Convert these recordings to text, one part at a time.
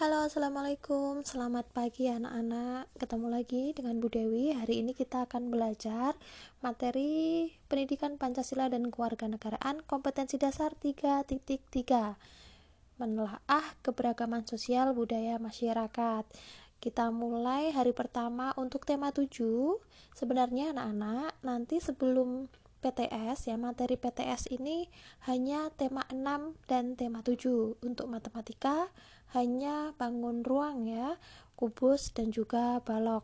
Halo, assalamualaikum. Selamat pagi, anak-anak. Ketemu lagi dengan Bu Dewi. Hari ini kita akan belajar materi pendidikan Pancasila dan kewarganegaraan kompetensi dasar 3.3 menelaah keberagaman sosial budaya masyarakat. Kita mulai hari pertama untuk tema 7. Sebenarnya anak-anak, nanti sebelum PTS ya materi PTS ini hanya tema 6 dan tema 7 untuk matematika hanya bangun ruang ya kubus dan juga balok.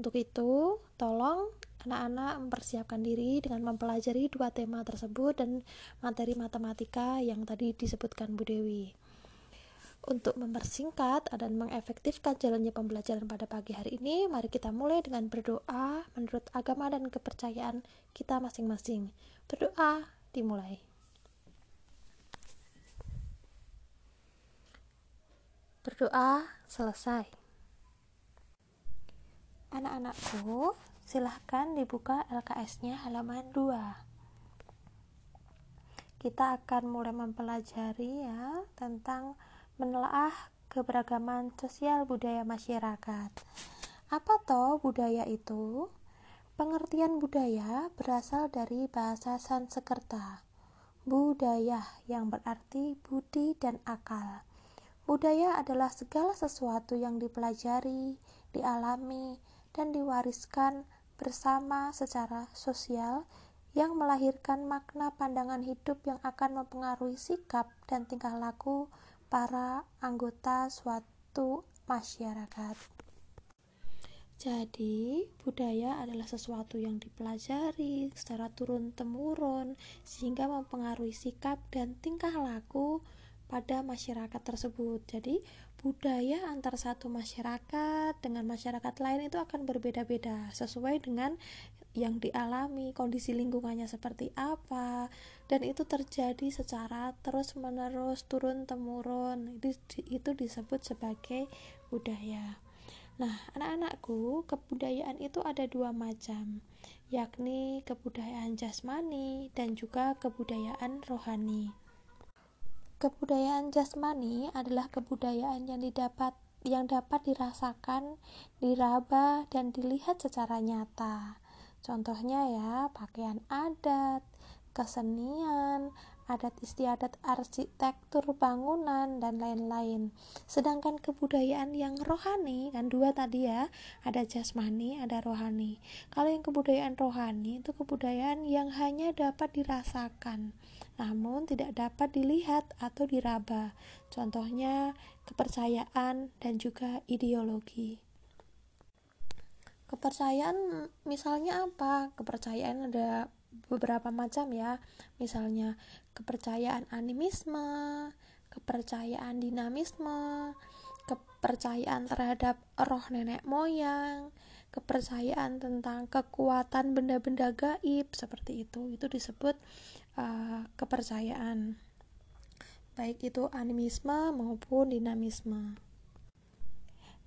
Untuk itu tolong anak-anak mempersiapkan diri dengan mempelajari dua tema tersebut dan materi matematika yang tadi disebutkan Bu Dewi untuk mempersingkat dan mengefektifkan jalannya pembelajaran pada pagi hari ini, mari kita mulai dengan berdoa menurut agama dan kepercayaan kita masing-masing. Berdoa dimulai. Berdoa selesai. Anak-anakku, silahkan dibuka LKS-nya halaman 2 kita akan mulai mempelajari ya tentang menelaah keberagaman sosial budaya masyarakat. Apa toh budaya itu? Pengertian budaya berasal dari bahasa Sanskerta. Budaya yang berarti budi dan akal. Budaya adalah segala sesuatu yang dipelajari, dialami, dan diwariskan bersama secara sosial yang melahirkan makna pandangan hidup yang akan mempengaruhi sikap dan tingkah laku para anggota suatu masyarakat. Jadi, budaya adalah sesuatu yang dipelajari secara turun-temurun sehingga mempengaruhi sikap dan tingkah laku pada masyarakat tersebut. Jadi, budaya antar satu masyarakat dengan masyarakat lain itu akan berbeda-beda sesuai dengan yang dialami, kondisi lingkungannya seperti apa, dan itu terjadi secara terus-menerus, turun-temurun. Itu, itu disebut sebagai budaya. Nah, anak-anakku, kebudayaan itu ada dua macam, yakni kebudayaan jasmani dan juga kebudayaan rohani. Kebudayaan jasmani adalah kebudayaan yang didapat yang dapat dirasakan, diraba, dan dilihat secara nyata. Contohnya ya, pakaian adat, kesenian, adat istiadat arsitektur bangunan dan lain-lain. Sedangkan kebudayaan yang rohani kan dua tadi ya, ada jasmani, ada rohani. Kalau yang kebudayaan rohani itu kebudayaan yang hanya dapat dirasakan, namun tidak dapat dilihat atau diraba. Contohnya kepercayaan dan juga ideologi. Kepercayaan misalnya apa? Kepercayaan ada beberapa macam ya. Misalnya kepercayaan animisme kepercayaan dinamisme kepercayaan terhadap roh nenek moyang kepercayaan tentang kekuatan benda-benda gaib seperti itu itu disebut uh, kepercayaan baik itu animisme maupun dinamisme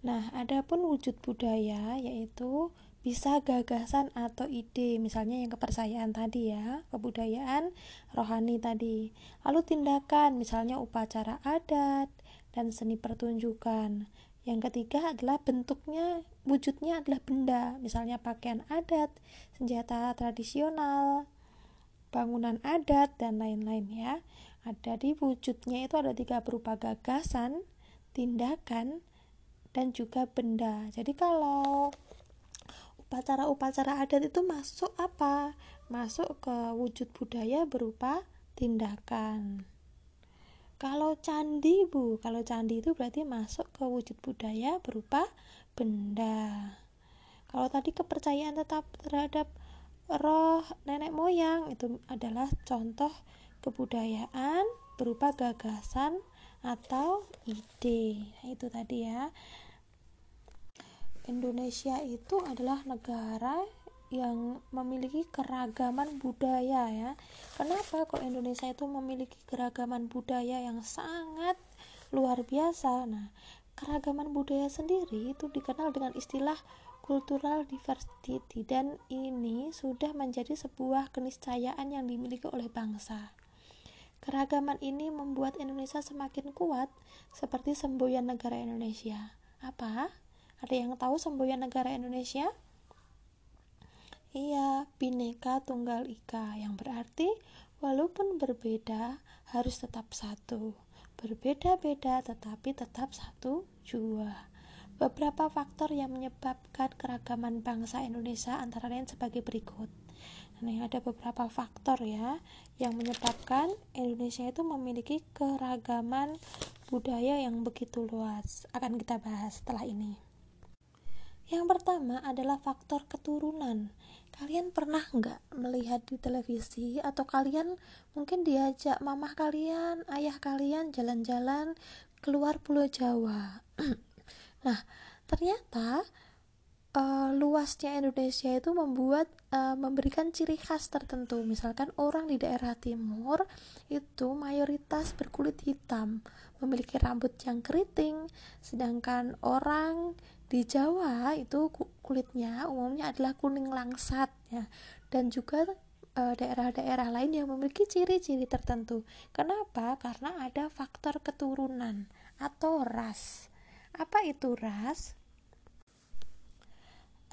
Nah, adapun wujud budaya yaitu bisa gagasan atau ide, misalnya yang kepercayaan tadi ya, kebudayaan rohani tadi. Lalu tindakan, misalnya upacara adat dan seni pertunjukan. Yang ketiga adalah bentuknya, wujudnya adalah benda, misalnya pakaian adat, senjata tradisional, bangunan adat dan lain-lain ya. Ada di wujudnya itu ada tiga berupa gagasan, tindakan, dan juga benda. Jadi kalau upacara-upacara adat itu masuk apa? Masuk ke wujud budaya berupa tindakan. Kalau candi, Bu, kalau candi itu berarti masuk ke wujud budaya berupa benda. Kalau tadi kepercayaan tetap terhadap roh nenek moyang itu adalah contoh kebudayaan berupa gagasan atau ide. Nah, itu tadi ya. Indonesia itu adalah negara yang memiliki keragaman budaya ya. Kenapa kok Indonesia itu memiliki keragaman budaya yang sangat luar biasa? Nah, keragaman budaya sendiri itu dikenal dengan istilah cultural diversity dan ini sudah menjadi sebuah keniscayaan yang dimiliki oleh bangsa. Keragaman ini membuat Indonesia semakin kuat, seperti semboyan negara Indonesia. Apa? Ada yang tahu semboyan negara Indonesia? Iya, Bhinneka Tunggal Ika, yang berarti walaupun berbeda harus tetap satu. Berbeda-beda tetapi tetap satu jua. Beberapa faktor yang menyebabkan keragaman bangsa Indonesia antara lain sebagai berikut. Nah, ada beberapa faktor ya yang menyebabkan Indonesia itu memiliki keragaman budaya yang begitu luas. Akan kita bahas setelah ini. Yang pertama adalah faktor keturunan. Kalian pernah nggak melihat di televisi atau kalian mungkin diajak mamah kalian, ayah kalian jalan-jalan keluar Pulau Jawa. nah, ternyata uh, luasnya Indonesia itu membuat uh, memberikan ciri khas tertentu. Misalkan orang di daerah timur itu mayoritas berkulit hitam, memiliki rambut yang keriting, sedangkan orang di Jawa itu kulitnya umumnya adalah kuning langsat ya. Dan juga eh, daerah-daerah lain yang memiliki ciri-ciri tertentu. Kenapa? Karena ada faktor keturunan atau ras. Apa itu ras?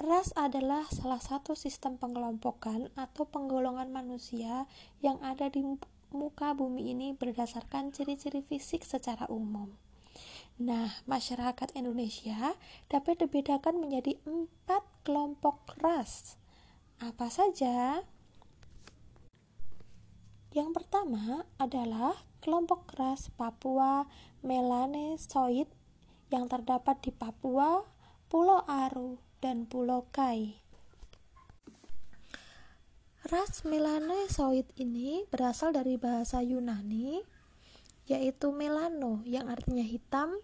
Ras adalah salah satu sistem pengelompokan atau penggolongan manusia yang ada di muka bumi ini berdasarkan ciri-ciri fisik secara umum. Nah, masyarakat Indonesia dapat dibedakan menjadi empat kelompok ras. Apa saja? Yang pertama adalah kelompok ras Papua Melanesoid yang terdapat di Papua, Pulau Aru, dan Pulau Kai. Ras Melanosoid ini berasal dari bahasa Yunani yaitu melano yang artinya hitam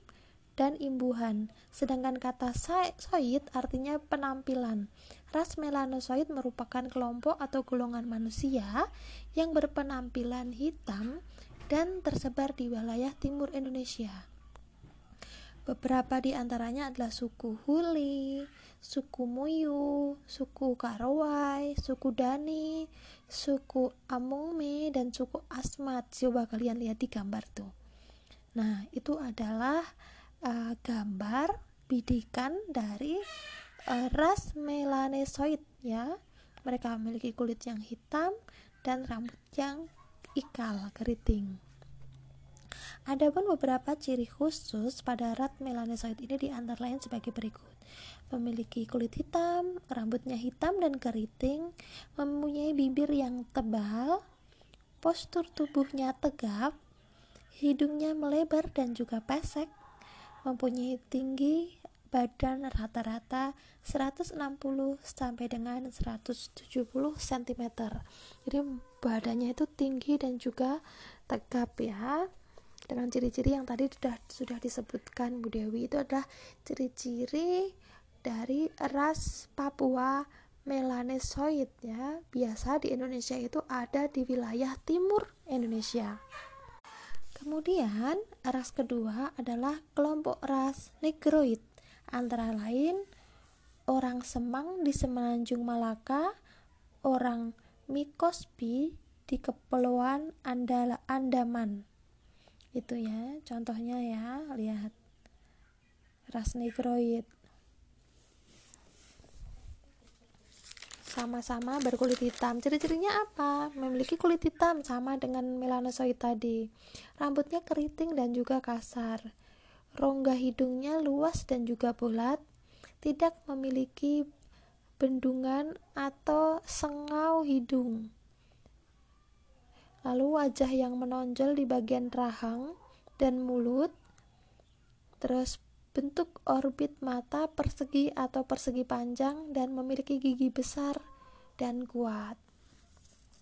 dan imbuhan. Sedangkan kata soid artinya penampilan. Ras melanosoid merupakan kelompok atau golongan manusia yang berpenampilan hitam dan tersebar di wilayah timur Indonesia. Beberapa di antaranya adalah suku Huli, suku Muyu, suku Karawai, suku Dani, suku Amungme, dan suku Asmat. Coba kalian lihat di gambar tuh. Nah, itu adalah uh, gambar bidikan dari uh, ras melanesoid ya. Mereka memiliki kulit yang hitam dan rambut yang ikal keriting. Adapun beberapa ciri khusus pada rat melanosoid ini di antara lain sebagai berikut. Memiliki kulit hitam, rambutnya hitam dan keriting, mempunyai bibir yang tebal, postur tubuhnya tegap, hidungnya melebar dan juga pesek, mempunyai tinggi badan rata-rata 160 sampai dengan 170 cm. Jadi badannya itu tinggi dan juga tegap ya. Dengan ciri-ciri yang tadi sudah sudah disebutkan Bu Dewi itu adalah ciri-ciri dari ras Papua melanesoid ya. Biasa di Indonesia itu ada di wilayah timur Indonesia kemudian ras kedua adalah kelompok ras negroid. Antara lain orang Semang di Semenanjung Malaka orang Mikosbi di Kepulauan Andala Andaman. Itu ya contohnya ya lihat. Ras negroid sama-sama berkulit hitam. Ciri-cirinya apa? Memiliki kulit hitam sama dengan melanosoid tadi. Rambutnya keriting dan juga kasar. Rongga hidungnya luas dan juga bulat. Tidak memiliki bendungan atau sengau hidung. Lalu wajah yang menonjol di bagian rahang dan mulut, terus bentuk orbit mata persegi atau persegi panjang dan memiliki gigi besar dan kuat.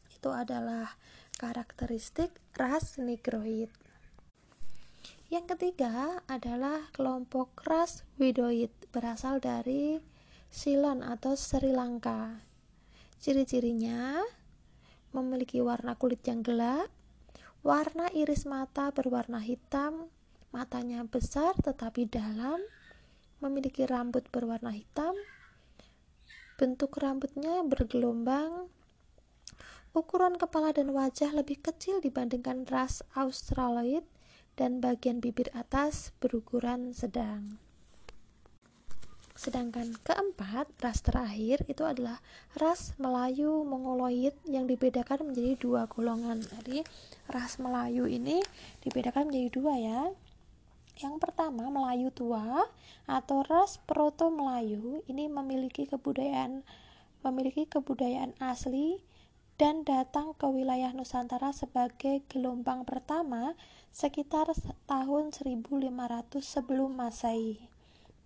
Itu adalah karakteristik ras negroid. Yang ketiga adalah kelompok ras widoid berasal dari Ceylon atau Sri Lanka. Ciri-cirinya memiliki warna kulit yang gelap, warna iris mata berwarna hitam, matanya besar tetapi dalam, memiliki rambut berwarna hitam, bentuk rambutnya bergelombang, ukuran kepala dan wajah lebih kecil dibandingkan ras Australoid dan bagian bibir atas berukuran sedang. Sedangkan keempat, ras terakhir itu adalah ras Melayu Mongoloid yang dibedakan menjadi dua golongan. Jadi, ras Melayu ini dibedakan menjadi dua ya. Yang pertama, Melayu tua atau ras Proto Melayu ini memiliki kebudayaan memiliki kebudayaan asli dan datang ke wilayah Nusantara sebagai gelombang pertama sekitar tahun 1500 sebelum Masehi.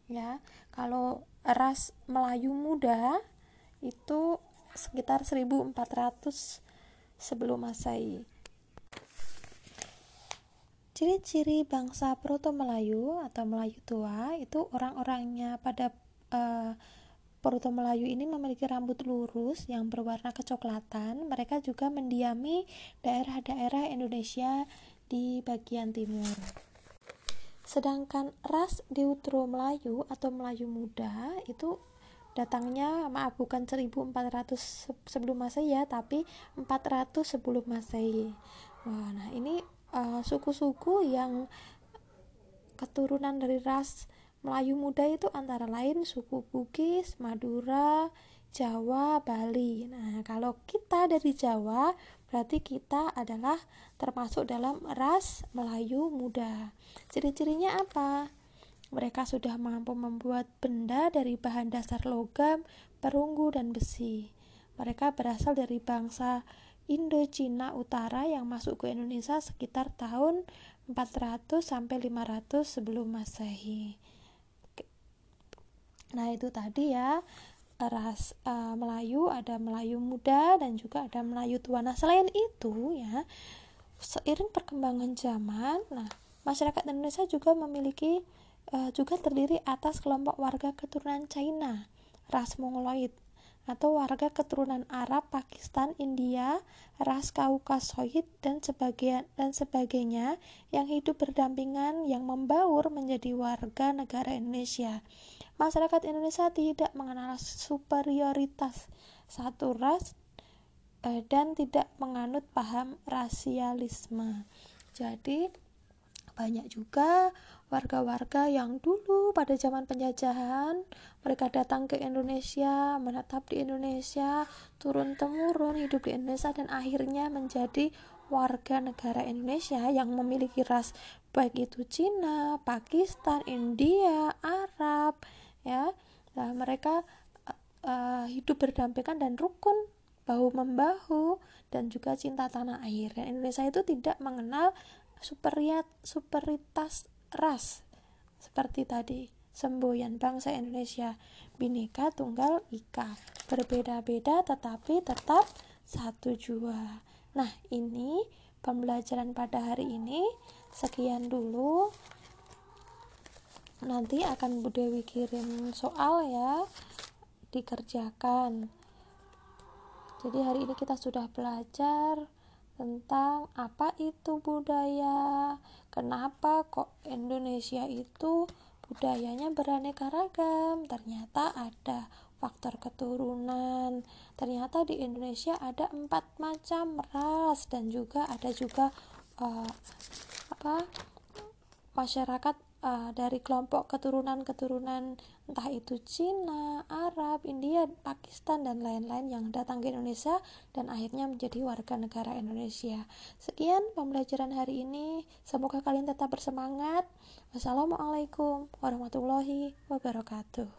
Ya kalau ras Melayu muda itu sekitar 1400 sebelum Masehi ciri-ciri bangsa Proto Melayu atau Melayu tua itu orang-orangnya pada uh, Proto Melayu ini memiliki rambut lurus yang berwarna kecoklatan. Mereka juga mendiami daerah-daerah Indonesia di bagian timur. Sedangkan ras Deutero Melayu atau Melayu muda itu datangnya maaf bukan 1400 sebelum Masehi ya, tapi 400 sebelum Masehi. Wah, nah ini eh, suku-suku yang keturunan dari ras Melayu muda itu antara lain suku Bugis, Madura, Jawa, Bali. Nah, kalau kita dari Jawa, berarti kita adalah termasuk dalam ras Melayu muda. Ciri-cirinya apa? Mereka sudah mampu membuat benda dari bahan dasar logam, perunggu, dan besi. Mereka berasal dari bangsa Indochina Utara yang masuk ke Indonesia sekitar tahun 400 sampai 500 sebelum Masehi. Nah, itu tadi ya ras uh, Melayu, ada Melayu muda dan juga ada Melayu tua. Nah, selain itu ya, seiring perkembangan zaman, nah masyarakat Indonesia juga memiliki uh, juga terdiri atas kelompok warga keturunan China, ras Mongoloid atau warga keturunan Arab, Pakistan, India, ras Kaukasoid dan sebagian dan sebagainya yang hidup berdampingan yang membaur menjadi warga negara Indonesia. Masyarakat Indonesia tidak mengenal superioritas satu ras eh, dan tidak menganut paham rasialisme. Jadi banyak juga warga-warga yang dulu pada zaman penjajahan mereka datang ke Indonesia, menetap di Indonesia, turun temurun hidup di Indonesia dan akhirnya menjadi warga negara Indonesia yang memiliki ras baik itu Cina, Pakistan, India, Arab, ya. Nah, mereka uh, hidup berdampingan dan rukun bahu membahu dan juga cinta tanah air. Indonesia itu tidak mengenal superiat superitas ras. Seperti tadi semboyan bangsa Indonesia bineka tunggal ika. Berbeda-beda tetapi tetap satu jua. Nah ini pembelajaran pada hari ini. Sekian dulu. Nanti akan Bu Dewi kirim soal ya dikerjakan. Jadi hari ini kita sudah belajar tentang apa itu budaya, kenapa kok Indonesia itu budayanya beraneka ragam. Ternyata ada faktor keturunan. Ternyata di Indonesia ada empat macam ras dan juga ada juga uh, apa masyarakat uh, dari kelompok keturunan-keturunan entah itu Cina, Arab, India, Pakistan dan lain-lain yang datang ke Indonesia dan akhirnya menjadi warga negara Indonesia. Sekian pembelajaran hari ini. Semoga kalian tetap bersemangat. Wassalamualaikum warahmatullahi wabarakatuh.